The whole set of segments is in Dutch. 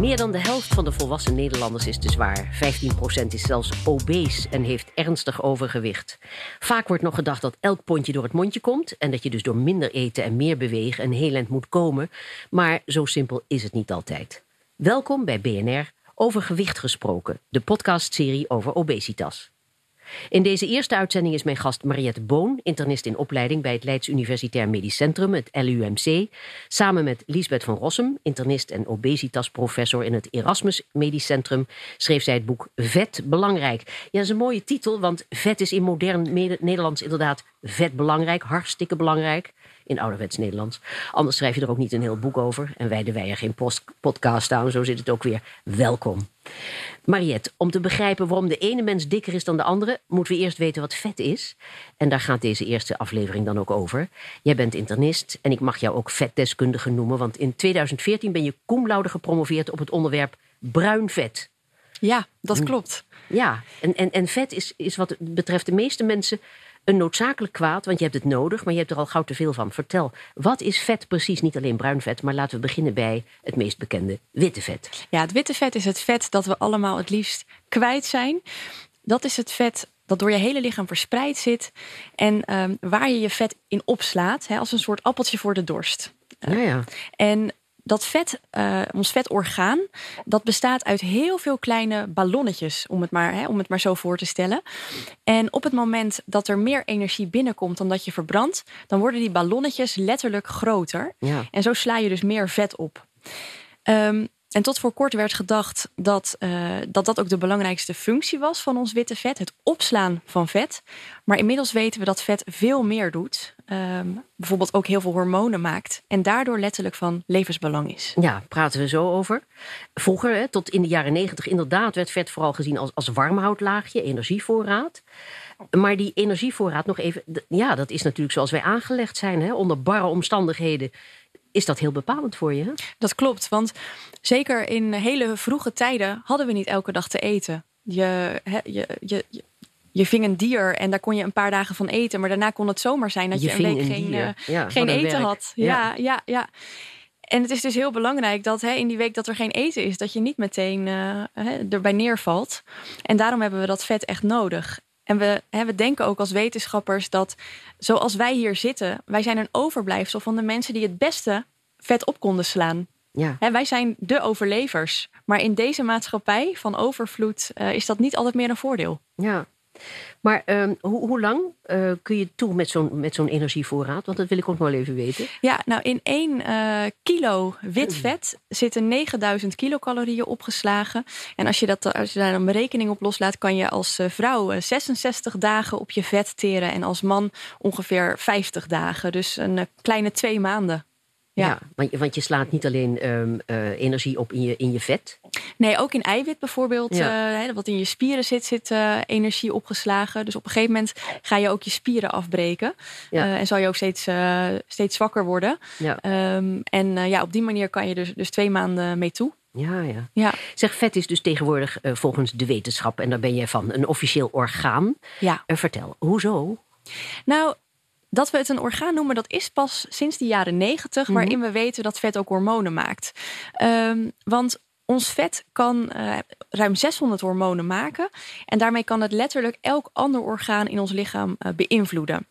Meer dan de helft van de volwassen Nederlanders is te zwaar. 15% is zelfs obese en heeft ernstig overgewicht. Vaak wordt nog gedacht dat elk pondje door het mondje komt en dat je dus door minder eten en meer bewegen een heel eind moet komen. Maar zo simpel is het niet altijd. Welkom bij BNR Over Gewicht gesproken, de podcastserie over obesitas. In deze eerste uitzending is mijn gast Mariette Boon, internist in opleiding bij het Leids Universitair Medisch Centrum, het LUMC. Samen met Liesbeth van Rossum, internist en obesitasprofessor in het Erasmus Medisch Centrum, schreef zij het boek Vet Belangrijk. Ja, dat is een mooie titel, want vet is in modern Nederlands inderdaad vet belangrijk, hartstikke belangrijk in ouderwets Nederlands. Anders schrijf je er ook niet een heel boek over. En wij de er geen podcast aan, zo zit het ook weer. Welkom. Mariette, om te begrijpen waarom de ene mens dikker is dan de andere, moeten we eerst weten wat vet is. En daar gaat deze eerste aflevering dan ook over. Jij bent internist en ik mag jou ook vetdeskundige noemen, want in 2014 ben je cum gepromoveerd op het onderwerp bruin vet. Ja, dat klopt. Ja, en, en, en vet is, is wat betreft de meeste mensen een noodzakelijk kwaad, want je hebt het nodig, maar je hebt er al gauw te veel van. Vertel, wat is vet precies? Niet alleen bruin vet, maar laten we beginnen bij het meest bekende witte vet. Ja, het witte vet is het vet dat we allemaal het liefst kwijt zijn. Dat is het vet dat door je hele lichaam verspreid zit en ehm, waar je je vet in opslaat, hè, als een soort appeltje voor de dorst. Ja, ja. En dat vet, uh, ons vetorgaan, dat bestaat uit heel veel kleine ballonnetjes, om het, maar, hè, om het maar zo voor te stellen. En op het moment dat er meer energie binnenkomt dan dat je verbrandt, dan worden die ballonnetjes letterlijk groter. Ja. En zo sla je dus meer vet op. Um, en tot voor kort werd gedacht dat, uh, dat dat ook de belangrijkste functie was van ons witte vet, het opslaan van vet. Maar inmiddels weten we dat vet veel meer doet. Um, bijvoorbeeld ook heel veel hormonen maakt. En daardoor letterlijk van levensbelang is. Ja, praten we zo over. Vroeger, hè, tot in de jaren negentig, inderdaad werd vet vooral gezien als, als warmhoutlaagje, energievoorraad. Maar die energievoorraad nog even, ja, dat is natuurlijk zoals wij aangelegd zijn. Hè, onder barre omstandigheden is dat heel bepalend voor je. Hè? Dat klopt, want zeker in hele vroege tijden hadden we niet elke dag te eten. Je, je, je, je, ving een dier en daar kon je een paar dagen van eten, maar daarna kon het zomaar zijn dat je, een week geen, uh, geen eten had. Ja, ja, ja, En het is dus heel belangrijk dat hè, in die week dat er geen eten is, dat je niet meteen uh, erbij neervalt. En daarom hebben we dat vet echt nodig. En we, hè, we denken ook als wetenschappers dat zoals wij hier zitten, wij zijn een overblijfsel van de mensen die het beste vet op konden slaan. Ja. Hè, wij zijn de overlevers. Maar in deze maatschappij van overvloed uh, is dat niet altijd meer een voordeel. Ja. Maar um, hoe, hoe, lang uh, kun je toe met zo'n zo'n energievoorraad? Want dat wil ik ook wel even weten. Ja, nou in één uh, kilo wit vet zitten 9000 kilocalorieën opgeslagen. En als je, dat, als je daar een berekening op loslaat, kan je als uh, vrouw 66 dagen op je vet teren. En als man ongeveer 50 dagen. Dus een kleine twee maanden. Ja, want, want, je slaat niet alleen um, uh, energie op in je, in je vet. Nee, ook in eiwit bijvoorbeeld. Ja. Uh, wat in je spieren zit, zit uh, energie opgeslagen. Dus op een gegeven moment ga je ook je spieren afbreken. Ja. en zal je ook steeds, steeds zwakker worden. Ja. Um, en ja, op die manier kan je dus, dus twee maanden mee toe. Ja, ja, ja. Zeg, vet is dus tegenwoordig volgens de wetenschap, en daar ben jij van, een officieel orgaan. Ja. vertel, hoezo? Nou, dat we het een orgaan noemen, dat is pas sinds de jaren negentig, mm waarin we weten dat vet ook hormonen maakt. Um, want ons vet kan uh, ruim 600 hormonen maken. En daarmee kan het letterlijk elk ander orgaan in ons lichaam uh, beïnvloeden.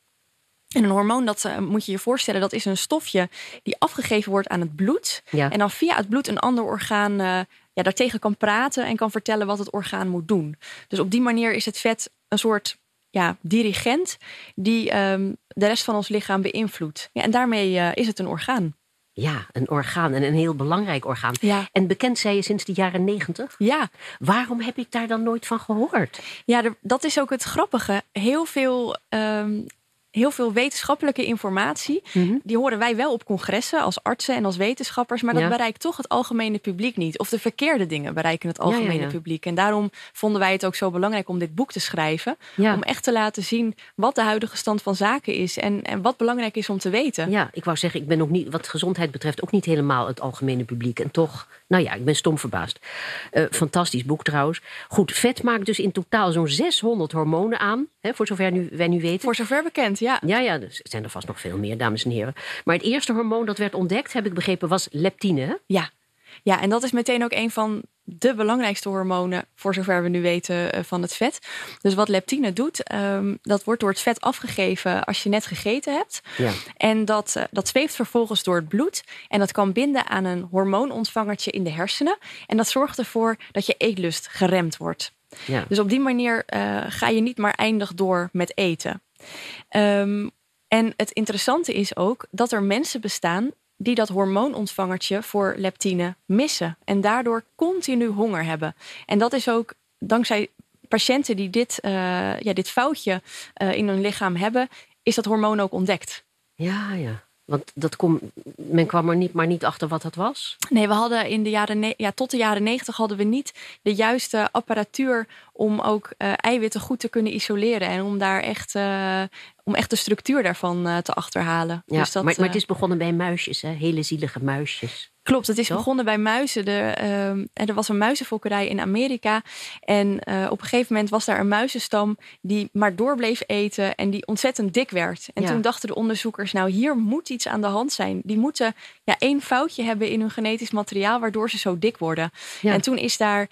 En een hormoon, dat uh, moet je je voorstellen, dat is een stofje die afgegeven wordt aan het bloed. Ja. En dan via het bloed een ander orgaan ja, daartegen kan praten en kan vertellen wat het orgaan moet doen. Dus op die manier is het vet een soort ja, dirigent die um, de rest van ons lichaam beïnvloedt. Ja, en daarmee uh, is het een orgaan. Ja, een orgaan en een heel belangrijk orgaan. Ja. En bekend zei je sinds de jaren negentig? Ja. Waarom heb ik daar dan nooit van gehoord? Ja, dat is ook het grappige. Heel veel um, heel veel wetenschappelijke informatie. Mm -hmm. Die horen wij wel op congressen als artsen en als wetenschappers. Maar dat ja. bereikt toch het algemene publiek niet. Of de verkeerde dingen bereiken het algemene ja, ja, publiek. En daarom vonden wij het ook zo belangrijk om dit boek te schrijven. Om echt te laten zien wat de huidige stand van zaken is. En, en wat belangrijk is om te weten. Ja, ik wou zeggen, ik ben ook niet, wat gezondheid betreft, ook niet helemaal het algemene publiek. En toch, nou ja, ik ben stom verbaasd. Uh, fantastisch boek trouwens. Goed, vet maakt dus in totaal zo'n 600 hormonen aan. Hè, voor zover nu, wij nu weten. Voor zover bekend, ja. Ja, ja, dus er zijn er vast nog veel meer, dames en heren. Maar het eerste hormoon dat werd ontdekt, heb ik begrepen, was leptine. Hè? Ja. Ja, en dat is meteen ook een van de belangrijkste hormonen, voor zover we nu weten, eh, van het vet. Dus wat leptine doet, ehm, dat wordt door het vet afgegeven als je net gegeten hebt. Ja. En dat, uh, dat zweeft vervolgens door het bloed. En dat kan binden aan een hormoonontvangertje in de hersenen. En dat zorgt ervoor dat je eetlust geremd wordt. Ja. Dus op die manier uh, ga je niet maar eindig door met eten. Um, en het interessante is ook dat er mensen bestaan die dat hormoonontvangertje voor leptine missen en daardoor continu honger hebben. En dat is ook dankzij patiënten die dit, uh, ja, dit foutje uh, in hun lichaam hebben, is dat hormoon ook ontdekt. Ja, ja. Want dat kom, men kwam er niet, maar niet achter wat dat was? Nee, we hadden in de jaren ja, tot de jaren negentig hadden we niet de juiste apparatuur om ook uh, eiwitten goed te kunnen isoleren. En om daar echt, uh, om echt de structuur daarvan uh, te achterhalen. Ja, dus dat, maar, maar het is begonnen bij muisjes, hè? hele zielige muisjes. Klopt, het is begonnen bij muizen. De, uh, er was een muizenfokkerij in Amerika. En uh, op een gegeven moment was daar een muizenstam die maar door bleef eten en die ontzettend dik werd. En ja. toen dachten de onderzoekers, nou hier moet iets aan de hand zijn. Die moeten ja, één foutje hebben in hun genetisch materiaal waardoor ze zo dik worden. Ja. En toen is daar,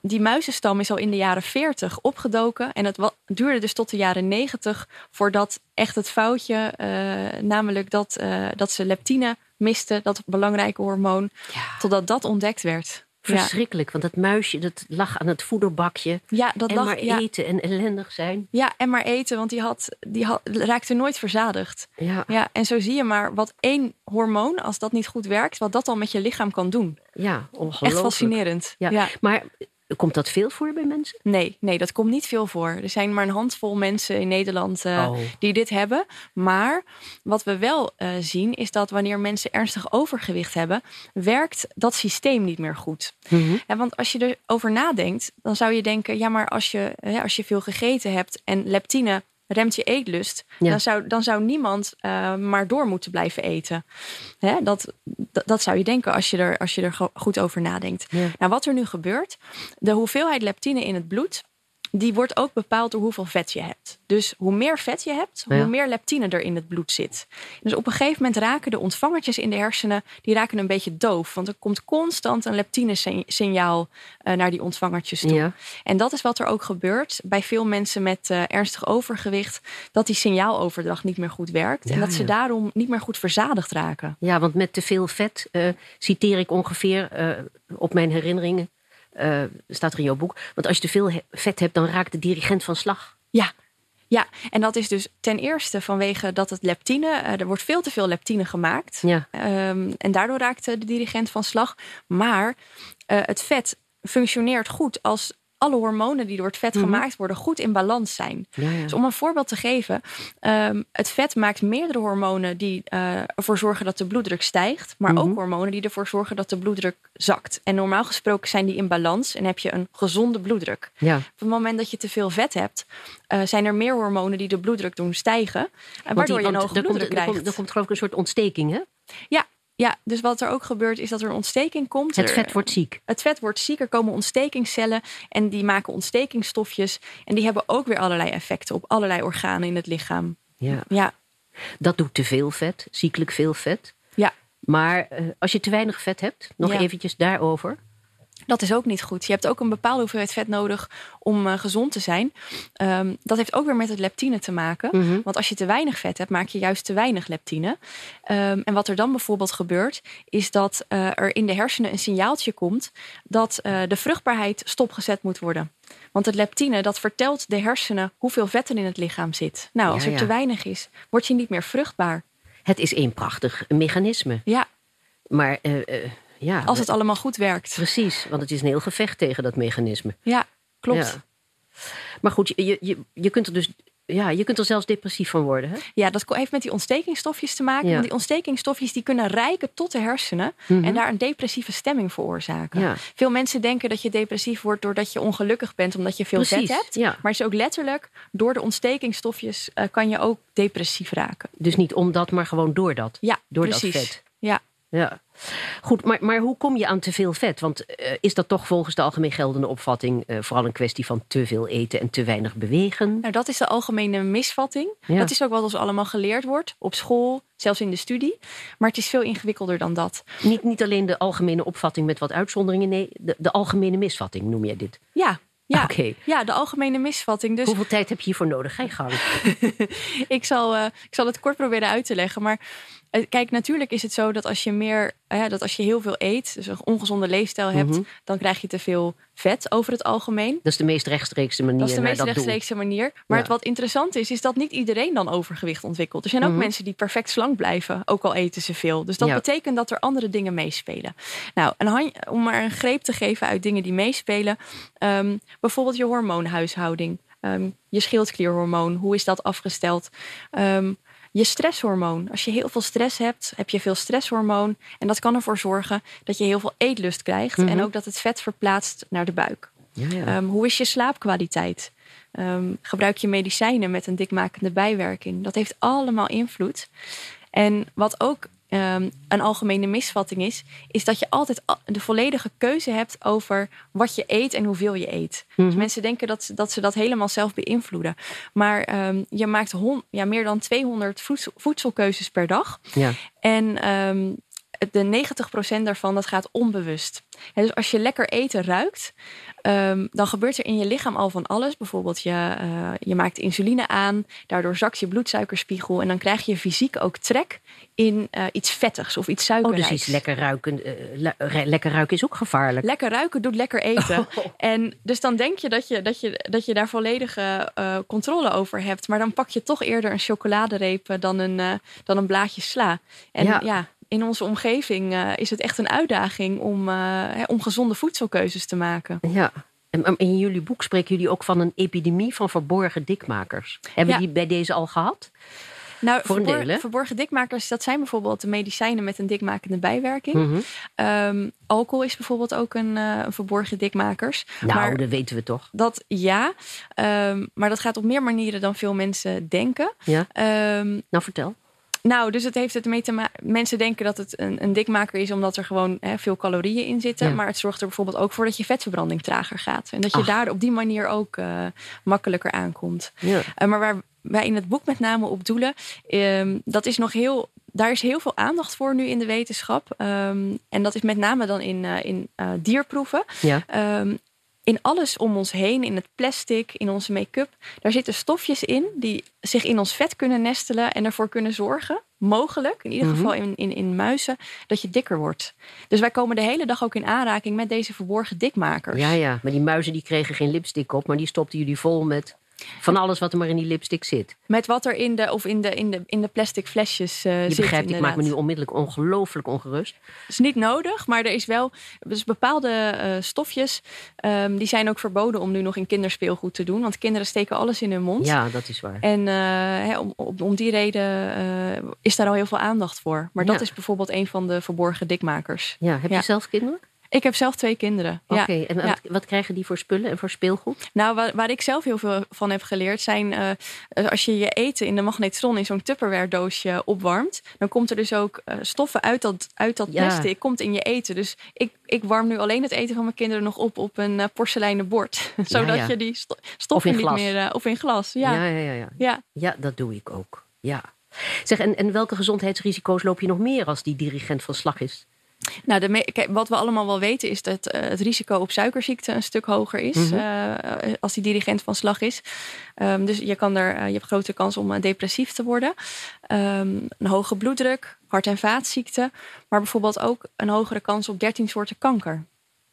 die muizenstam is al in de jaren 40 opgedoken. En het duurde dus tot de jaren 90 voordat echt het foutje, uh, namelijk dat, dat ze leptine miste, dat belangrijke hormoon, ja. totdat dat ontdekt werd. Verschrikkelijk, want dat muisje dat lag aan het voederbakje. Ja, dat en lag, maar eten en ellendig zijn. Ja, en maar eten, want die, had, die had, raakte nooit verzadigd. Ja. Ja, en zo zie je maar wat één hormoon, als dat niet goed werkt, wat dat al met je lichaam kan doen. Ja, ongelooflijk. Echt fascinerend. Ja. Maar Komt dat veel voor bij mensen? Nee, nee, dat komt niet veel voor. Er zijn maar een handvol mensen in Nederland uh, oh. die dit hebben. Maar wat we wel uh, zien is dat wanneer mensen ernstig overgewicht hebben, werkt dat systeem niet meer goed. Mm -hmm. ja, want als je erover nadenkt, dan zou je denken: ja, maar als je, hè, als je veel gegeten hebt en leptine remt je eetlust, ja. dan, zou, dan zou niemand uh, maar door moeten blijven eten. Hè? Dat, dat, dat, zou je denken als je er, als je er goed over nadenkt. Ja. Nou, wat er nu gebeurt, de hoeveelheid leptine in het bloed die wordt ook bepaald door hoeveel vet je hebt. Dus hoe meer vet je hebt, hoe meer leptine er in het bloed zit. Dus op een gegeven moment raken de ontvangertjes in de hersenen, die raken een beetje doof. Want er komt constant een leptine-signaal uh, naar die ontvangertjes toe. Ja. En dat is wat er ook gebeurt bij veel mensen met uh, ernstig overgewicht. Dat die signaaloverdracht niet meer goed werkt. Ja, en dat ze daarom niet meer goed verzadigd raken. Ja, want met te veel vet, uh, citeer ik ongeveer op mijn herinneringen uh, staat er in jouw boek. Want als je te veel vet hebt, dan raakt de dirigent van slag. Ja, ja, en dat is dus ten eerste vanwege dat het leptine, uh, er wordt veel te veel leptine gemaakt. Ja. Um, en daardoor raakt de dirigent van slag. Maar uh, het vet functioneert goed als alle hormonen die door het vet mm -hmm. gemaakt worden goed in balans zijn. Ja, ja. Dus om een voorbeeld te geven, um, het vet maakt meerdere hormonen die uh, ervoor zorgen dat de bloeddruk stijgt, maar mm -hmm. ook hormonen die ervoor zorgen dat de bloeddruk zakt. En normaal gesproken zijn die in balans en heb je een gezonde bloeddruk. Ja. Op het moment dat je te veel vet hebt, uh, zijn er meer hormonen die de bloeddruk doen stijgen, uh, waardoor die, je een hoge bloeddruk komt, krijgt. Er komt, er komt geloof ik een soort ontsteking, hè? Ja, ja, dus wat er ook gebeurt is dat er een ontsteking komt. Het vet wordt ziek. Het vet wordt ziek. Er komen ontstekingscellen en die maken ontstekingsstofjes. En die hebben ook weer allerlei effecten op allerlei organen in het lichaam. Ja. ja. Dat doet te veel vet, ziekelijk veel vet. Ja. Maar uh, als je te weinig vet hebt, nog ja. eventjes daarover. Dat is ook niet goed. Je hebt ook een bepaalde hoeveelheid vet nodig om uh, gezond te zijn. Um, dat heeft ook weer met het leptine te maken. Mm -hmm. Want als je te weinig vet hebt, maak je juist te weinig leptine. Um, en wat er dan bijvoorbeeld gebeurt, is dat uh, er in de hersenen een signaaltje komt dat uh, de vruchtbaarheid stopgezet moet worden. Want het leptine, dat vertelt de hersenen hoeveel vet er in het lichaam zit. Nou, als ja, er te weinig is, word je niet meer vruchtbaar. Het is een prachtig mechanisme. Ja. Maar ja, Als het allemaal goed werkt. Precies, want het is een heel gevecht tegen dat mechanisme. Ja, klopt. Ja. Maar goed, je, je, je kunt er dus ja, je kunt er zelfs depressief van worden. Hè? Ja, dat heeft met die ontstekingsstofjes te maken. Ja. Want die ontstekingsstofjes die kunnen rijken tot de hersenen mm -hmm. en daar een depressieve stemming veroorzaken. Ja. Veel mensen denken dat je depressief wordt doordat je ongelukkig bent omdat je veel Precies, vet hebt. Ja. Maar het is ook letterlijk door de ontstekingsstofjes uh, kan je ook depressief raken. Dus niet omdat, maar gewoon door dat. Ja, door precies. dat vet. Ja. Ja. Goed, maar, maar hoe kom je aan te veel vet? Want uh, is dat toch volgens de algemeen geldende opvatting uh, vooral een kwestie van te veel eten en te weinig bewegen? Nou, dat is de algemene misvatting. Ja. Dat is ook wat ons allemaal geleerd wordt op school, zelfs in de studie. Maar het is veel ingewikkelder dan dat. Niet, niet alleen de algemene opvatting met wat uitzonderingen, nee, de, de algemene misvatting noem jij dit? Ja, ja, okay. ja, de algemene misvatting. Dus... Hoeveel tijd heb je hiervoor nodig? Ga je gang. ik, zal, uh, ik zal het kort proberen uit te leggen. Maar eh, kijk, natuurlijk is het zo dat als je meer, uh, dat als je heel veel eet, dus een ongezonde leefstijl hebt, mm -hmm. dan krijg je te veel vet over het algemeen. Dat is de meest rechtstreekse manier. Dat is de meest rechtstreekse manier. Maar ja. het wat interessant is, is dat niet iedereen dan overgewicht ontwikkelt. Er zijn ook mm -hmm. mensen die perfect slank blijven, ook al eten ze veel. Dus dat ja. betekent dat er andere dingen meespelen. Nou, om maar een greep te geven uit dingen die meespelen, um, bijvoorbeeld je hormoonhuishouding. Um, je schildklierhormoon, hoe is dat afgesteld? Um, je stresshormoon. Als je heel veel stress hebt, heb je veel stresshormoon. En dat kan ervoor zorgen dat je heel veel eetlust krijgt. Mm -hmm. En ook dat het vet verplaatst naar de buik. Ja, ja. Um, hoe is je slaapkwaliteit? Um, gebruik je medicijnen met een dikmakende bijwerking? Dat heeft allemaal invloed. En wat ook um, een algemene misvatting is, is dat je altijd de volledige keuze hebt over wat je eet en hoeveel je eet. Mm -hmm. Dus mensen denken dat, dat ze dat helemaal zelf beïnvloeden. Maar um, je maakt hon, ja, meer dan 200 voedsel, voedselkeuzes per dag. Ja. En um, de 90% daarvan dat gaat onbewust. Dus als je lekker eten ruikt, um, dan gebeurt er in je lichaam al van alles. Bijvoorbeeld je, uh, je maakt insuline aan, daardoor zakt je bloedsuikerspiegel en dan krijg je fysiek ook trek in uh, iets vettigs of iets suikerrijks. Oh, dus iets lekker ruiken, uh, le lekker ruiken is ook gevaarlijk. Lekker ruiken doet lekker eten. Oh. En dus dan denk je dat je, dat je, dat je daar volledige controle over hebt, maar dan pak je toch eerder een chocoladereep dan een, dan een blaadje sla. En ja, ja in onze omgeving uh, is het echt een uitdaging om, uh, om gezonde voedselkeuzes te maken. Ja. En in jullie boek spreken jullie ook van een epidemie van verborgen dikmakers. Hebben ja. die bij deze al gehad? Nou, verbor verborgen dikmakers, dat zijn bijvoorbeeld de medicijnen met een dikmakende bijwerking. Mm -hmm. um, alcohol is bijvoorbeeld ook een, uh, een verborgen dikmakers. Nou, maar dat weten we toch. Dat ja, um, maar dat gaat op meer manieren dan veel mensen denken. Ja. Um, nou, vertel. Nou, dus het heeft het mee te maken. Mensen denken dat het een, een dikmaker is omdat er gewoon hè, veel calorieën in zitten. Ja. Maar het zorgt er bijvoorbeeld ook voor dat je vetverbranding trager gaat. En dat je Ach. daar op die manier ook uh, makkelijker aankomt. Ja. Uh, maar waar wij in het boek met name op doelen, um, dat is nog heel. Daar is heel veel aandacht voor nu in de wetenschap. Um, en dat is met name dan in, uh, in dierproeven. Ja. Um, in alles om ons heen, in het plastic, in onze make-up, daar zitten stofjes in die zich in ons vet kunnen nestelen en ervoor kunnen zorgen, mogelijk, in ieder geval in, in, in muizen, dat je dikker wordt. Dus wij komen de hele dag ook in aanraking met deze verborgen dikmakers. Ja, ja, maar die muizen die kregen geen lipstick op, maar die stopten jullie vol met van alles wat er maar in die lipstick zit. Met wat er in de, of in de, in de, in de plastic flesjes uh, Je zit. begrijpt, ik maak me nu onmiddellijk ongelooflijk ongerust. Het is niet nodig, maar er is wel dus bepaalde uh, stofjes. Um, die zijn ook verboden om nu nog in kinderspeelgoed te doen. Want kinderen steken alles in hun mond. Ja, dat is waar. En uh, hè, om, om, om, die reden is daar al heel veel aandacht voor. Maar dat is bijvoorbeeld een van de verborgen dikmakers. Ja, heb je ja. zelf kinderen? Ik heb zelf twee kinderen. Oké, okay, ja. en wat, ja. wat, krijgen die voor spullen en voor speelgoed? Nou, waar, waar ik zelf heel veel van heb geleerd zijn... Uh, als je je eten in de magnetron in zo'n Tupperware doosje opwarmt... dan komt er dus ook uh, stoffen uit dat, uit dat ja. plastic, komt in je eten. Dus ik, ik warm nu alleen het eten van mijn kinderen nog op op een uh, porseleinen bord. Zodat je die sto stoffen niet meer... of in glas, ja. Ja, ja, ja, ja. ja, dat doe ik ook, ja. Zeg, en, en welke gezondheidsrisico's loop je nog meer als die dirigent van slag is? Nou, de kijk, wat we allemaal wel weten is dat uh, het risico op suikerziekte een stuk hoger is mm -hmm. uh, als die dirigent van slag is. Um, dus je, kan er, uh, je hebt grote kans om depressief te worden. Um, een hoge bloeddruk, hart- en vaatziekten, maar bijvoorbeeld ook een hogere kans op 13 soorten kanker.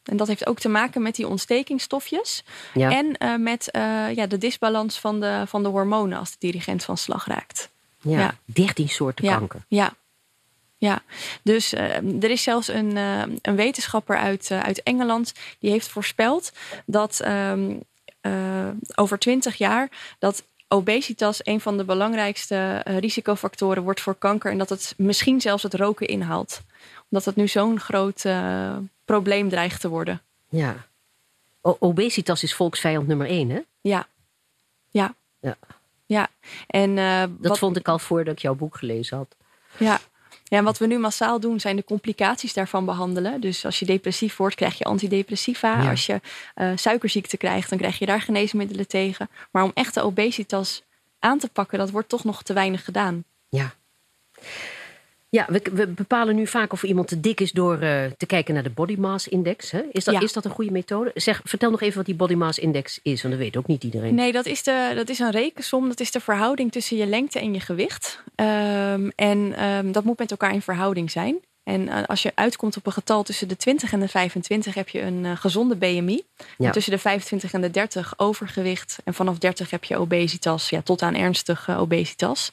En dat heeft ook te maken met die ontstekingsstofjes ja. en met ja, de disbalans van de, van de hormonen als de dirigent van slag raakt. Ja, ja. 13 soorten ja. kanker. Ja, ja, dus uh, er is zelfs een, uh, een wetenschapper uit, uh, uit Engeland die heeft voorspeld dat um, over 20 jaar dat obesitas een van de belangrijkste risicofactoren wordt voor kanker en dat het misschien zelfs het roken inhaalt. Omdat het nu zo'n groot probleem dreigt te worden. Ja. O obesitas is volksvijand nummer één, hè? Ja. Ja. Ja. ja. En, dat wat... vond ik al voordat ik jouw boek gelezen had. Ja, Ja, en wat we nu massaal doen zijn de complicaties daarvan behandelen. Dus als je depressief wordt, krijg je antidepressiva. Als je uh, suikerziekte krijgt, dan krijg je daar geneesmiddelen tegen. Maar om echte obesitas aan te pakken, dat wordt toch nog te weinig gedaan. Ja. Ja, we, we, bepalen nu vaak of iemand te dik is door uh, te kijken naar de body mass index. Hè? Is, dat, is dat een goede methode? Zeg, vertel nog even wat die body mass index is, want dat weet ook niet iedereen. Nee, dat is, de, dat is een rekensom. Dat is de verhouding tussen je lengte en je gewicht. Um, en um, dat moet met elkaar in verhouding zijn. En uh, als je uitkomt op een getal tussen de 20 en de 25 heb je een uh, gezonde BMI. Ja. tussen de 25 en de 30 overgewicht. En vanaf 30 heb je obesitas, ja, tot aan ernstige obesitas.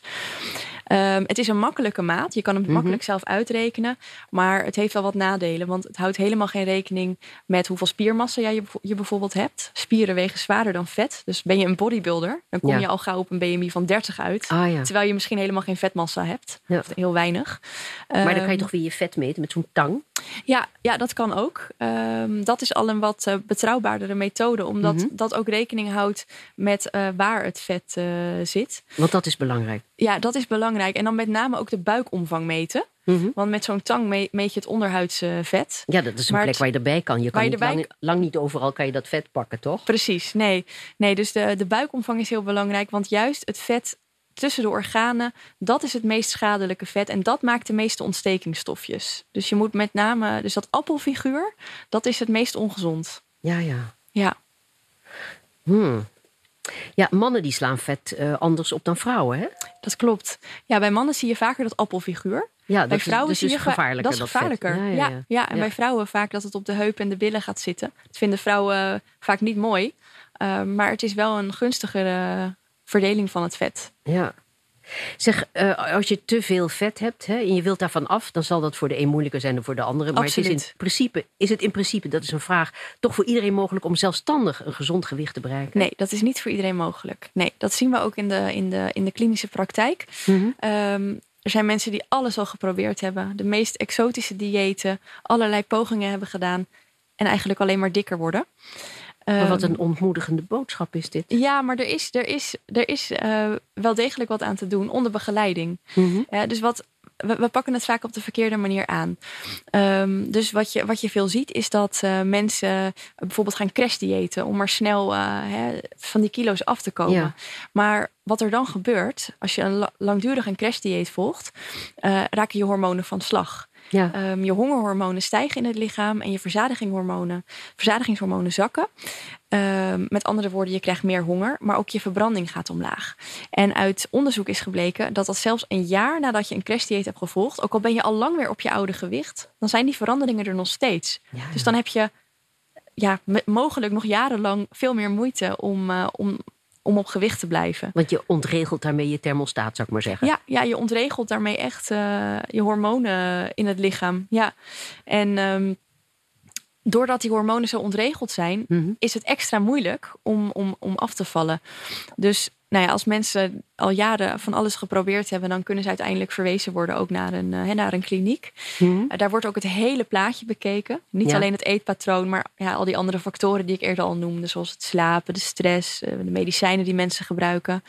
Um, het is een makkelijke maat. Je kan hem mm -hmm. makkelijk zelf uitrekenen. Maar het heeft wel wat nadelen. Want het houdt helemaal geen rekening met hoeveel spiermassa jij je, je bijvoorbeeld hebt. Spieren wegen zwaarder dan vet. Dus ben je een bodybuilder, dan kom ja. je al gauw op een BMI van 30 uit. Ah, ja. Terwijl je misschien helemaal geen vetmassa hebt. Of heel weinig. Maar dan kan je um, toch weer je vet meten met zo'n tang? Ja, ja, dat kan ook. Um, dat is al een wat uh, betrouwbaardere methode. Omdat mm -hmm. dat ook rekening houdt met uh, waar het vet uh, zit. Want dat is belangrijk. Ja, dat is belangrijk. En dan met name ook de buikomvang meten. Mm -hmm. Want met zo'n tang me meet je het onderhuidse vet. Ja, dat is een maar plek waar je erbij kan. Je kan je niet erbij... lang, lang, niet overal kan je dat vet pakken, toch? Precies, nee. nee dus de, de buikomvang is heel belangrijk. Want juist het vet tussen de organen, dat is het meest schadelijke vet. En dat maakt de meeste ontstekingsstofjes. Dus je moet met name, dus dat appelfiguur, dat is het meest ongezond. Ja, ja. Ja. Hmm. Ja, mannen die slaan vet uh, anders op dan vrouwen, hè? Dat klopt. Ja, bij mannen zie je vaker dat appelfiguur. Ja, bij vrouwen dus zie je gevaarlijker. Dat is gevaarlijker. Ja, ja, ja, ja. ja, en bij vrouwen vaak dat het op de heup en de billen gaat zitten. Dat vinden vrouwen vaak niet mooi. Uh, maar het is wel een gunstigere verdeling van het vet. Ja. Zeg, uh, als je te veel vet hebt hè, en je wilt daarvan af, dan zal dat voor de een moeilijker zijn dan voor de andere. Maar Absoluut. het is, in principe, is het in principe, dat is een vraag, toch voor iedereen mogelijk om zelfstandig een gezond gewicht te bereiken? Nee, dat is niet voor iedereen mogelijk. Nee, dat zien we ook in de, in de, in de klinische praktijk. Mm -hmm. um, er zijn mensen die alles al geprobeerd hebben, de meest exotische diëten, allerlei pogingen hebben gedaan en eigenlijk alleen maar dikker worden. Maar wat een ontmoedigende boodschap is dit. Ja, maar er is, er is, er is uh, wel degelijk wat aan te doen onder begeleiding. Mm -hmm. ja, dus wat, we, we, pakken het vaak op de verkeerde manier aan. Um, dus wat je, wat je veel ziet is dat uh, mensen bijvoorbeeld gaan crashdiëten om maar snel hè, van die kilo's af te komen. Ja. Maar wat er dan gebeurt, als je een langdurig een crashdieet volgt, raken je hormonen van slag. Ja. Um, je hongerhormonen stijgen in het lichaam en je verzadigingshormonen, verzadigingshormonen zakken. Um, met andere woorden, je krijgt meer honger, maar ook je verbranding gaat omlaag. En uit onderzoek is gebleken dat dat zelfs een jaar nadat je een crashdieet hebt gevolgd, ook al ben je al lang weer op je oude gewicht, dan zijn die veranderingen er nog steeds. Ja, ja. Dus dan heb je ja, mogelijk nog jarenlang veel meer moeite om, uh, om, om op gewicht te blijven. Want je ontregelt daarmee je thermostaat, zou ik maar zeggen. Ja, ja je ontregelt daarmee echt uh, je hormonen in het lichaam. Ja. En um, doordat die hormonen zo ontregeld zijn, mm -hmm. is het extra moeilijk om, om, om af te vallen. Dus nou ja, als mensen al jaren van alles geprobeerd hebben, dan kunnen ze uiteindelijk verwezen worden ook naar een, uh, naar een kliniek. Mm. Uh, daar wordt ook het hele plaatje bekeken. Niet ja. alleen het eetpatroon, maar ja, al die andere factoren die ik eerder al noemde, zoals het slapen, de stress, uh, de medicijnen die mensen gebruiken.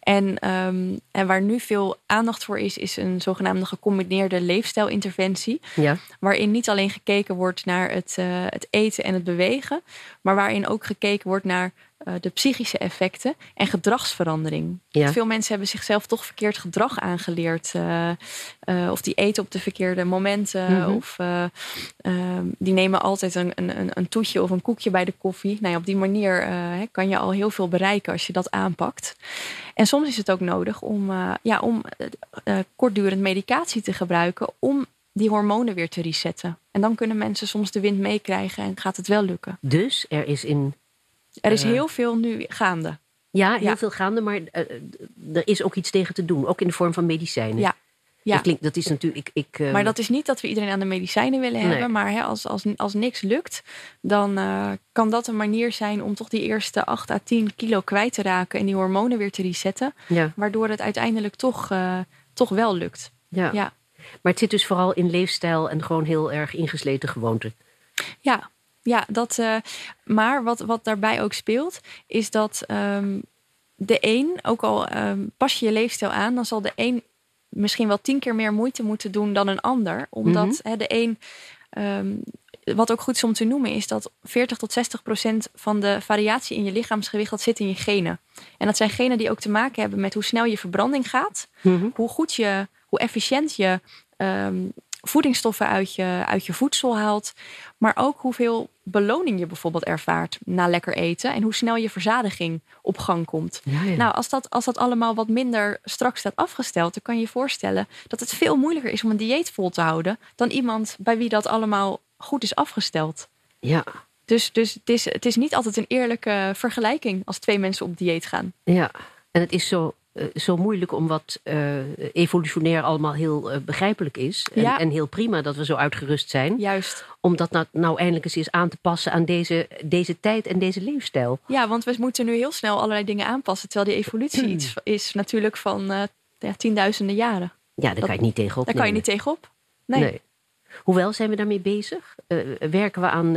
En, um, en waar nu veel aandacht voor is, is een zogenaamde gecombineerde leefstijlinterventie. Ja. Waarin niet alleen gekeken wordt naar het, uh, het eten en het bewegen, maar waarin ook gekeken wordt naar uh, de psychische effecten en gedragsverandering. Ja. Veel mensen hebben zichzelf toch verkeerd gedrag aangeleerd. Uh, uh, of die eten op de verkeerde momenten. Mm -hmm. Of die nemen altijd een, een, een toetje of een koekje bij de koffie. Nou ja, op die manier kan je al heel veel bereiken als je dat aanpakt. En soms is het ook nodig om, ja, om kortdurend medicatie te gebruiken om die hormonen weer te resetten. En dan kunnen mensen soms de wind meekrijgen en gaat het wel lukken. Dus er is in er is heel veel nu gaande. Ja, heel ja. veel gaande, maar uh, er is ook iets tegen te doen. Ook in de vorm van medicijnen. Ja. ja. Dat, klinkt, dat is natuurlijk. Ik, ik, uh... Maar dat is niet dat we iedereen aan de medicijnen willen nee. hebben. Maar hè, als, als, als niks lukt, dan uh, kan dat een manier zijn om toch die eerste 8 à 10 kilo kwijt te raken en die hormonen weer te resetten. Ja. Waardoor het uiteindelijk toch, toch wel lukt. Ja. ja. Maar het zit dus vooral in leefstijl en gewoon heel erg ingesleten gewoonten. Ja, ja, dat, uh, maar wat, wat daarbij ook speelt, is dat um, de een, ook al um, pas je je leefstijl aan, dan zal de een misschien wel tien keer meer moeite moeten doen dan een ander. Omdat mhm. de een. Ehm, wat ook goed is om te noemen, is dat 40 tot 60 procent van de variatie in je lichaamsgewicht, dat zit in je genen. En dat zijn genen die ook te maken hebben met hoe snel je verbranding gaat, mhm. hoe goed je, hoe efficiënt je ehm, voedingsstoffen uit je, uit je voedsel haalt. Maar ook hoeveel beloning je bijvoorbeeld ervaart na lekker eten. En hoe snel je verzadiging op gang komt. Nou, als dat, als dat allemaal wat minder strak staat afgesteld, dan kan je je voorstellen dat het veel moeilijker is om een dieet vol te houden. dan iemand bij wie dat allemaal goed is afgesteld. Ja. Dus, dus het, is, het is niet altijd een eerlijke vergelijking als twee mensen op dieet gaan. Ja, en het is zo eh, zo moeilijk om wat uh, evolutionair allemaal heel uh, begrijpelijk is. En, ja. en, heel prima dat we zo uitgerust zijn. Juist. Om dat nou, nou eindelijk eens is aan te passen aan deze, deze tijd en deze leefstijl. Ja, want we moeten nu heel snel allerlei dingen aanpassen. Terwijl die evolutie iets is natuurlijk van ja, tienduizenden jaren. Ja, daar kan je niet tegenop. Daar kan je niet tegenop. Nee. nee. Hoewel zijn we daarmee bezig? werken we aan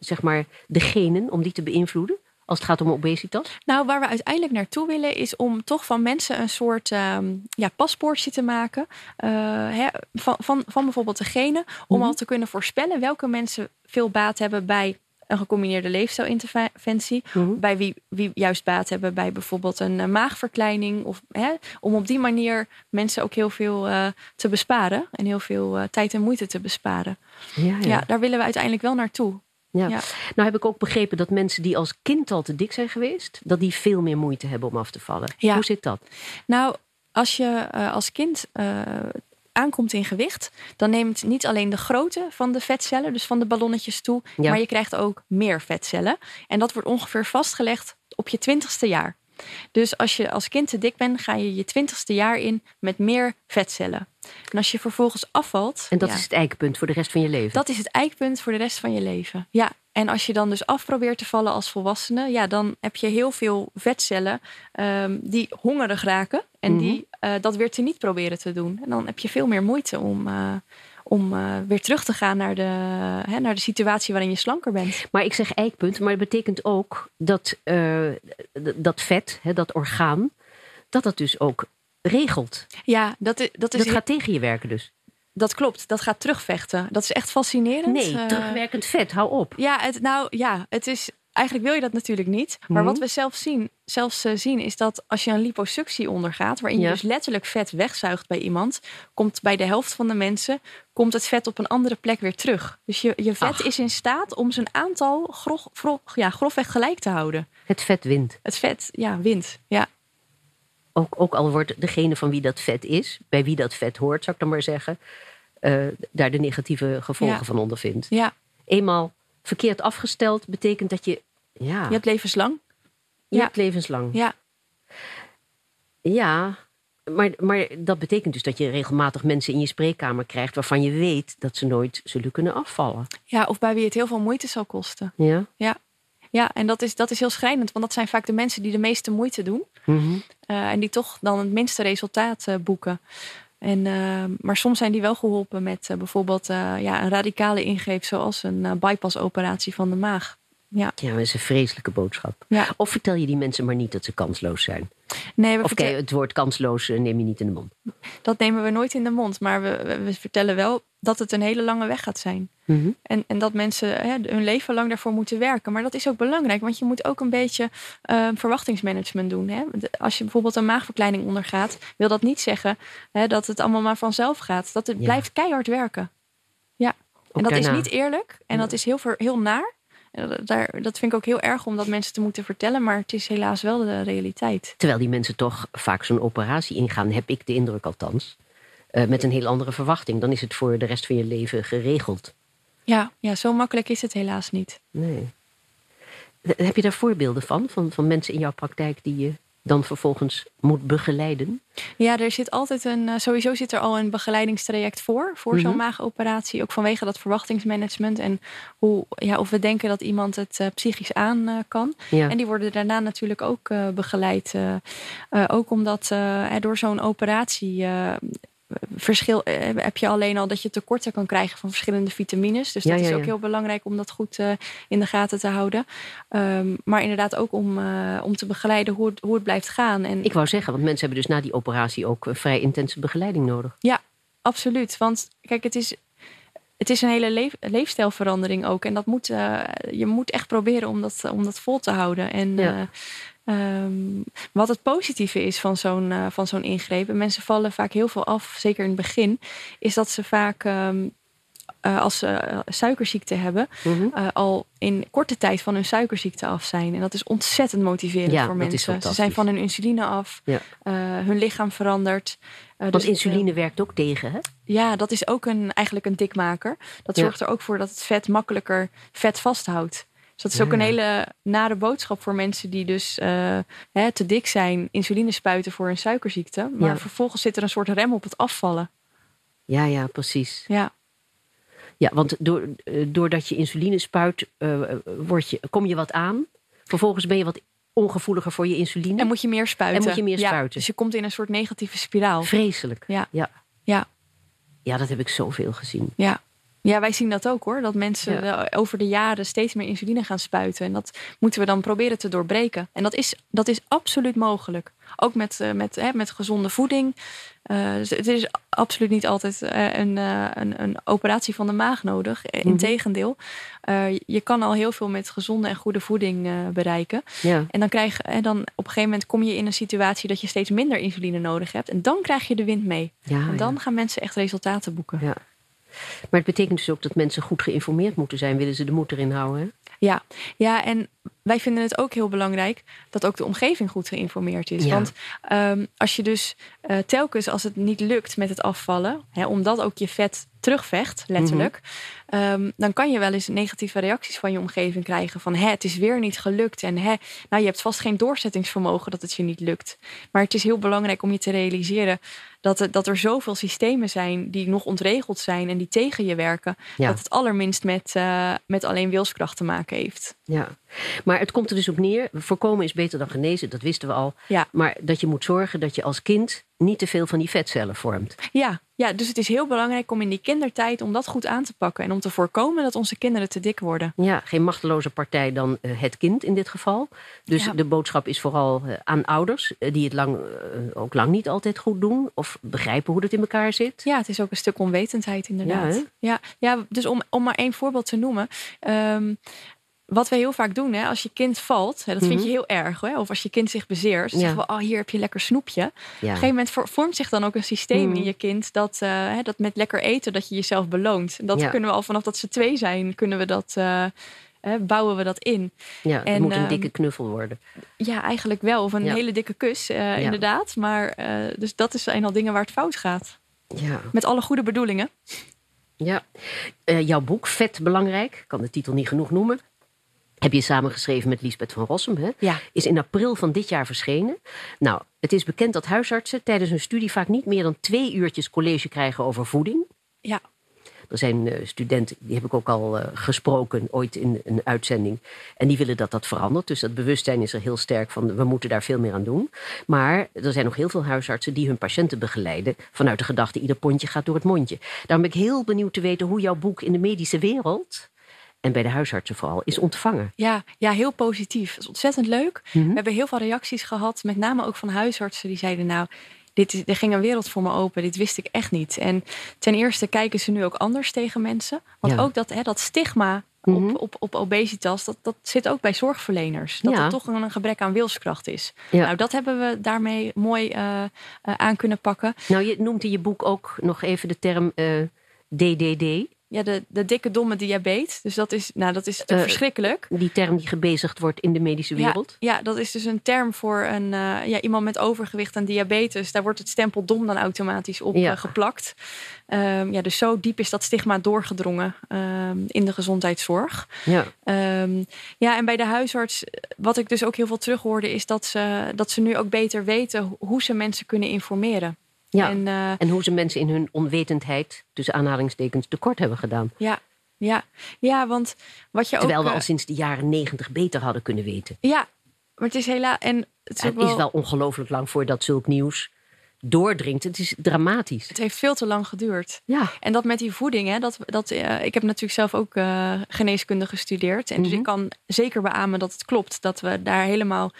zeg maar de genen om die te beïnvloeden? Als het gaat om obesitas? Nou, waar we uiteindelijk naartoe willen is om toch van mensen een soort ehm, ja, paspoortje te maken. Uh, van, van, van bijvoorbeeld de genen. Om mhm. al te kunnen voorspellen welke mensen veel baat hebben bij een gecombineerde leefstijlinterventie. Mhm. Bij wie, wie juist baat hebben bij bijvoorbeeld een uh, maagverkleining. Of, hè, om op die manier mensen ook heel veel uh, te besparen. En heel veel tijd en moeite te besparen. Ja, ja. ja, daar willen we uiteindelijk wel naartoe. Ja. Nou heb ik ook begrepen dat mensen die als kind al te dik zijn geweest, dat die veel meer moeite hebben om af te vallen. Hoe zit dat? Nou, als je uh, als kind uh, aankomt in gewicht, dan neemt niet alleen de grootte van de vetcellen, dus van de ballonnetjes toe, maar je krijgt ook meer vetcellen. En dat wordt ongeveer vastgelegd op je twintigste jaar. Dus als je als kind te dik bent, ga je je twintigste jaar in met meer vetcellen. En als je vervolgens afvalt. En dat is het eikpunt voor de rest van je leven? Dat is het eikpunt voor de rest van je leven. Ja. En als je dan dus af probeert te vallen als volwassene, ja, dan heb je heel veel vetcellen um, die hongerig raken. En die uh, dat weer te niet proberen te doen. En dan heb je veel meer moeite om, uh, om uh, weer terug te gaan naar de, hè, naar de situatie waarin je slanker bent. Maar ik zeg eikpunt, maar dat betekent ook dat uh, dat vet, hè, dat orgaan, dat dat dus ook regelt. Ja, dat, is, dat, is dat gaat tegen je werken dus. Dat klopt, dat gaat terugvechten. Dat is echt fascinerend. Nee, uh, terugwerkend vet, hou op. Ja, het, nou ja, het is eigenlijk wil je dat natuurlijk niet. Maar wat mhm. we zelf zien, zelfs uh, zien, is dat als je een liposuctie ondergaat, waarin je dus letterlijk vet wegzuigt bij iemand, komt bij de helft van de mensen komt het vet op een andere plek weer terug. Dus je, je vet is in staat om zijn aantal grof, grof, ja, grofweg gelijk te houden. Het vet wint. Het vet, ja, wint. Ja. Ook, ook al wordt degene van wie dat vet is, bij wie dat vet hoort, zou ik dan maar zeggen, uh, daar de negatieve gevolgen van ondervindt. Ja. Eenmaal verkeerd afgesteld betekent dat je. Ja, je hebt levenslang. Je ja. hebt levenslang. Ja. Ja, maar, maar dat betekent dus dat je regelmatig mensen in je spreekkamer krijgt waarvan je weet dat ze nooit zullen kunnen afvallen. Ja, of bij wie het heel veel moeite zal kosten. Ja. Ja, ja en dat is, dat is heel schrijnend, want dat zijn vaak de mensen die de meeste moeite doen mm en die toch dan het minste resultaat uh, boeken. En, uh, maar soms zijn die wel geholpen met uh, bijvoorbeeld uh, ja, een radicale ingreep, zoals een bypassoperatie van de maag. Ja. ja, dat is een vreselijke boodschap. Ja. Of vertel je die mensen maar niet dat ze kansloos zijn? Nee, we of vertel... het woord kansloos neem je niet in de mond. Dat nemen we nooit in de mond, maar we, we vertellen wel dat het een hele lange weg gaat zijn. Mm -hmm. en, en dat mensen hè, hun leven lang daarvoor moeten werken. Maar dat is ook belangrijk, want je moet ook een beetje uh, verwachtingsmanagement doen. Hè? Als je bijvoorbeeld een maagverkleining ondergaat, wil dat niet zeggen hè, dat het allemaal maar vanzelf gaat. Dat het ja. blijft keihard werken. Ja, en dat is niet eerlijk en dat is heel, heel naar. Daar, dat vind ik ook heel erg om dat mensen te moeten vertellen, maar het is helaas wel de realiteit. Terwijl die mensen toch vaak zo'n operatie ingaan, heb ik de indruk althans. Uh, met een heel andere verwachting. Dan is het voor de rest van je leven geregeld. Ja, ja zo makkelijk is het helaas niet. Nee. Heb je daar voorbeelden van, van? Van mensen in jouw praktijk die je dan vervolgens moet begeleiden? Ja, er zit altijd een. Eh, sowieso zit er al een begeleidingstraject voor. Voor zo'n mhm. maagoperatie. Ook vanwege dat verwachtingsmanagement. En hoe, ja, of we denken dat iemand het uh, psychisch aan uh, kan. Ja. En die worden daarna natuurlijk ook begeleid. ook omdat door zo'n operatie verschil, heb je alleen al dat je tekorten kan krijgen van verschillende vitamines. Dus dat is ook heel belangrijk om dat goed in de gaten te houden. Ehm, maar inderdaad ook om, om te begeleiden hoe het, hoe het blijft gaan. En, Ik wou zeggen, want mensen hebben dus na die operatie ook vrij intense begeleiding nodig. Ja, absoluut. Want kijk, het is het is een hele leefstijlverandering ook. En dat moet, uh, je moet echt proberen om dat, om dat vol te houden. En ja. uh, um, wat het positieve is van zo'n uh, van zo'n ingreep, en mensen vallen vaak heel veel af, zeker in het begin, is dat ze vaak. Um, als ze suikerziekte hebben, mm -hmm. al in korte tijd van hun suikerziekte af zijn. En dat is ontzettend motiverend ja, voor mensen. Ze zijn van hun insuline af, ja. hun lichaam verandert. Want dus insuline werkt ook tegen, hè? Ja, dat is ook een, eigenlijk een dikmaker. Dat zorgt ja. er ook voor dat het vet makkelijker vet vasthoudt. Dus dat is ook een hele nare boodschap voor mensen die dus uh, hè, te dik zijn, insuline spuiten voor een suikerziekte. Maar vervolgens zit er een soort rem op het afvallen. Ja, ja, precies. Ja. Ja, want door, doordat je insuline spuit, uh, word je, kom je wat aan. Vervolgens ben je wat ongevoeliger voor je insuline. En moet je meer spuiten. En moet je meer spuiten. Dus je komt in een soort negatieve spiraal. Vreselijk. Ja. Ja, ja. ja dat heb ik zoveel gezien. Ja. Ja, wij zien dat ook hoor. Dat mensen ja. over de jaren steeds meer insuline gaan spuiten. En dat moeten we dan proberen te doorbreken. En dat is, dat is absoluut mogelijk. Ook met, uh, met, hè, met gezonde voeding. Uh, dus het is absoluut niet altijd uh, een, een, een, operatie van de maag nodig. Integendeel. je kan al heel veel met gezonde en goede voeding bereiken. Ja. En dan, krijg, en dan op een gegeven moment kom je in een situatie dat je steeds minder insuline nodig hebt. En dan krijg je de wind mee. Ja, en dan gaan mensen echt resultaten boeken. Maar het betekent dus ook dat mensen goed geïnformeerd moeten zijn, willen ze de moed erin houden. Hè? Ja, ja, en wij vinden het ook heel belangrijk dat ook de omgeving goed geïnformeerd is. Ja. Want um, als je dus uh, telkens als het niet lukt met het afvallen, hè, omdat ook je vet terugvecht, letterlijk, mm -hmm. um, dan kan je wel eens negatieve reacties van je omgeving krijgen. Van hè, het is weer niet gelukt. En hè, nou, je hebt vast geen doorzettingsvermogen dat het je niet lukt. Maar het is heel belangrijk om je te realiseren dat, dat er zoveel systemen zijn die nog ontregeld zijn en die tegen je werken. Ja. Dat het allerminst met, uh, met alleen wilskracht te maken heeft. Ja, maar het komt er dus op neer. Voorkomen is beter dan genezen, dat wisten we al. Ja. Maar dat je moet zorgen dat je als kind niet te veel van die vetcellen vormt. Ja, ja, dus het is heel belangrijk om in die kindertijd om dat goed aan te pakken. En om te voorkomen dat onze kinderen te dik worden. Ja, geen machteloze partij dan uh, het kind in dit geval. Dus Ja. de boodschap is vooral uh, aan ouders, uh, die het lang, ook lang niet altijd goed doen. Of begrijpen hoe het in elkaar zit. Ja, het is ook een stuk onwetendheid inderdaad. Ja, ja, ja, dus om, om maar één voorbeeld te noemen. Um, wat we heel vaak doen, hè, als je kind valt, hè, dat vind Mhm. je heel erg. Hè, of als je kind zich bezeert, Ja. zeggen we, oh, hier heb je lekker snoepje. Op een gegeven moment vor- vormt zich dan ook een systeem Mhm. in je kind dat, uh, hè, dat met lekker eten, dat je jezelf beloont. En dat Ja. kunnen we al vanaf dat ze twee zijn, kunnen we dat, uh, hè, bouwen we dat in. ja, het En, moet een ehm, dikke knuffel worden. Ja, eigenlijk wel. Of een hele dikke kus, uh, inderdaad. Maar dus dat is een al dingen waar het fout gaat. Ja. Met alle goede bedoelingen. Ja, uh, jouw boek, Vet Belangrijk, ik kan de titel niet genoeg noemen. Heb je samengeschreven met Liesbeth van Rossum, hè? Ja. Is in april van dit jaar verschenen. Nou, het is bekend dat huisartsen tijdens hun studie vaak niet meer dan twee uurtjes college krijgen over voeding. Ja. Er zijn uh, studenten, die heb ik ook al uh, gesproken, ooit in een uitzending. En die willen dat dat verandert. Dus dat bewustzijn is er heel sterk van, we moeten daar veel meer aan doen. Maar er zijn nog heel veel huisartsen die hun patiënten begeleiden... vanuit de gedachte, ieder pondje gaat door het mondje. Daarom ben ik heel benieuwd te weten hoe jouw boek in de medische wereld... en bij de huisartsen vooral, is ontvangen. Ja, ja heel positief. Dat is ontzettend leuk. Mhm. We hebben heel veel reacties gehad, met name ook van huisartsen... die zeiden, nou, dit er ging een wereld voor me open. Dit wist ik echt niet. En ten eerste kijken ze nu ook anders tegen mensen. Want Ja. ook dat, hè, dat stigma Mhm. op, op, op obesitas, dat, dat zit ook bij zorgverleners. Dat Ja. er toch een, een gebrek aan wilskracht is. Ja. Nou, dat hebben we daarmee mooi eh, eh, aan kunnen pakken. Nou, je noemt in je boek ook nog even de term eh, DDD. Ja, de, de dikke domme diabetes. Dus dat is, nou, dat is Eh, verschrikkelijk. Die term die gebezigd wordt in de medische wereld. Ja, ja, dat is dus een term voor een, uh, ja, iemand met overgewicht en diabetes. Daar wordt het stempel dom dan automatisch op Ja. uh, geplakt. Um, ja, dus zo diep is dat stigma doorgedrongen um, in de gezondheidszorg. Ja. Um, ja, en bij de huisarts, wat ik dus ook heel veel terughoorde, is dat ze, dat ze nu ook beter weten hoe ze mensen kunnen informeren. Ja. En, uh, En hoe ze mensen in hun onwetendheid, tussen aanhalingstekens, tekort hebben gedaan. ja, ja, ja, want wat je Terwijl ook... we uh, al sinds de jaren negentig beter hadden kunnen weten. Ja, maar het is helaas... En het is, Het wel... is wel ongelooflijk lang voordat zulk nieuws doordringt. Het is dramatisch. Het heeft veel te lang geduurd. Ja. En dat met die voeding, hè, dat, dat, uh, ik heb natuurlijk zelf ook uh, geneeskunde gestudeerd. En mm -hmm. dus ik kan zeker beamen dat het klopt. Dat we daar helemaal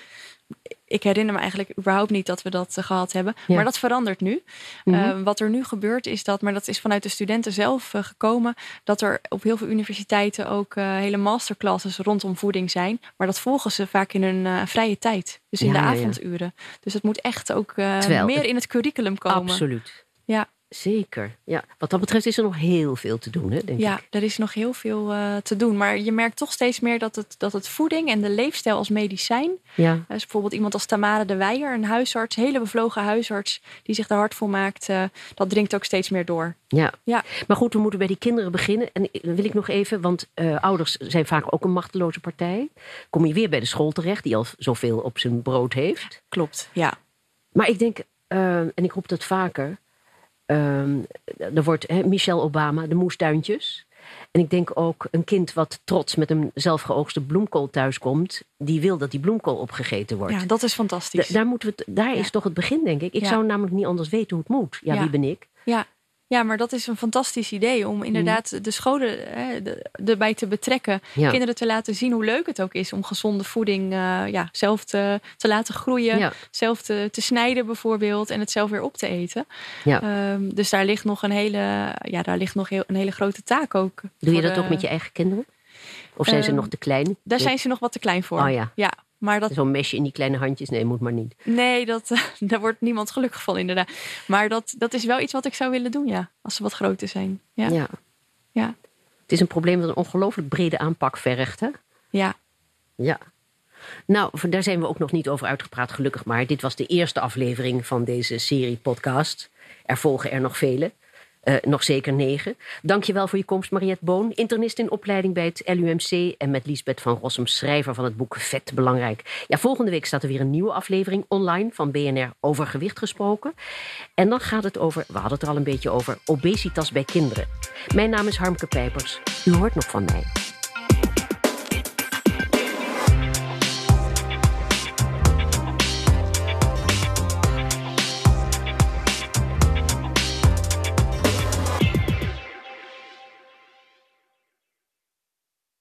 ik herinner me eigenlijk überhaupt niet dat we dat uh, gehad hebben. Ja. Maar dat verandert nu. Mm -hmm. uh, wat er nu gebeurt is dat, maar dat is vanuit de studenten zelf uh, gekomen, dat er op heel veel universiteiten ook hele masterclasses rondom voeding zijn. Maar dat volgen ze vaak in hun vrije tijd. Dus in ja, de avonduren. Ja. Dus het moet echt ook meer in het curriculum komen. Absoluut. Ja. Zeker. Ja, wat dat betreft is er nog heel veel te doen, hè, denk ja, ik. er is nog heel veel uh, te doen. Maar je merkt toch steeds meer dat het, dat het voeding en de leefstijl als medicijn. Ja. Dus bijvoorbeeld iemand als Tamara de Weijer, een huisarts, een hele bevlogen huisarts, die zich er hard voor maakt. Uh, dat dringt ook steeds meer door. Ja. ja. Maar goed, we moeten bij die kinderen beginnen. En dan wil ik nog even, want uh, ouders zijn vaak ook een machteloze partij. Kom je weer bij de school terecht, die al zoveel op zijn brood heeft. Klopt, ja. Maar ik denk, en ik roep dat vaker. Um, er wordt he, Michelle Obama, de moestuintjes. En ik denk ook een kind wat trots met een zelfgeoogste bloemkool thuiskomt, die wil dat die bloemkool opgegeten wordt. Ja, dat is fantastisch. Da daar moeten we daar ja. is toch het begin, denk ik. Ik ja. zou namelijk niet anders weten hoe het moet. Ja, ja. wie ben ik? Ja. Ja, maar dat is een fantastisch idee om inderdaad mm. de scholen hè, erbij te betrekken. Ja. Kinderen te laten zien hoe leuk het ook is om gezonde voeding uh, ja, zelf te, te laten groeien. Ja. Zelf te, te snijden bijvoorbeeld en het zelf weer op te eten. Ja. Um, dus daar ligt nog een hele, ja, daar ligt nog heel, een hele grote taak ook. Doe je dat de, ook met je eigen kinderen? Of zijn um, ze nog te klein? Daar zijn ze nog wat te klein voor. Oh ja. ja. Maar dat... Zo'n mesje in die kleine handjes, nee, moet maar niet. Nee, dat, daar wordt niemand gelukkig van inderdaad. Maar dat, dat is wel iets wat ik zou willen doen, ja. Als ze wat groter zijn. Ja. ja. ja. Het is een probleem dat een ongelooflijk brede aanpak vergt, hè? Ja. Ja. Nou, daar zijn we ook nog niet over uitgepraat, gelukkig maar. Dit was de eerste aflevering van deze serie podcast. Er volgen er nog vele. Uh, nog zeker negen. Dankjewel voor je komst, Mariette Boon, internist in opleiding bij het LUMC. En met Liesbeth van Rossum, schrijver van het boek Vet Belangrijk. Ja, volgende week staat er weer een nieuwe aflevering online van BNR over gewicht gesproken. En dan gaat het over, we hadden het er al een beetje over, obesitas bij kinderen. Mijn naam is Harmke Pijpers. U hoort nog van mij.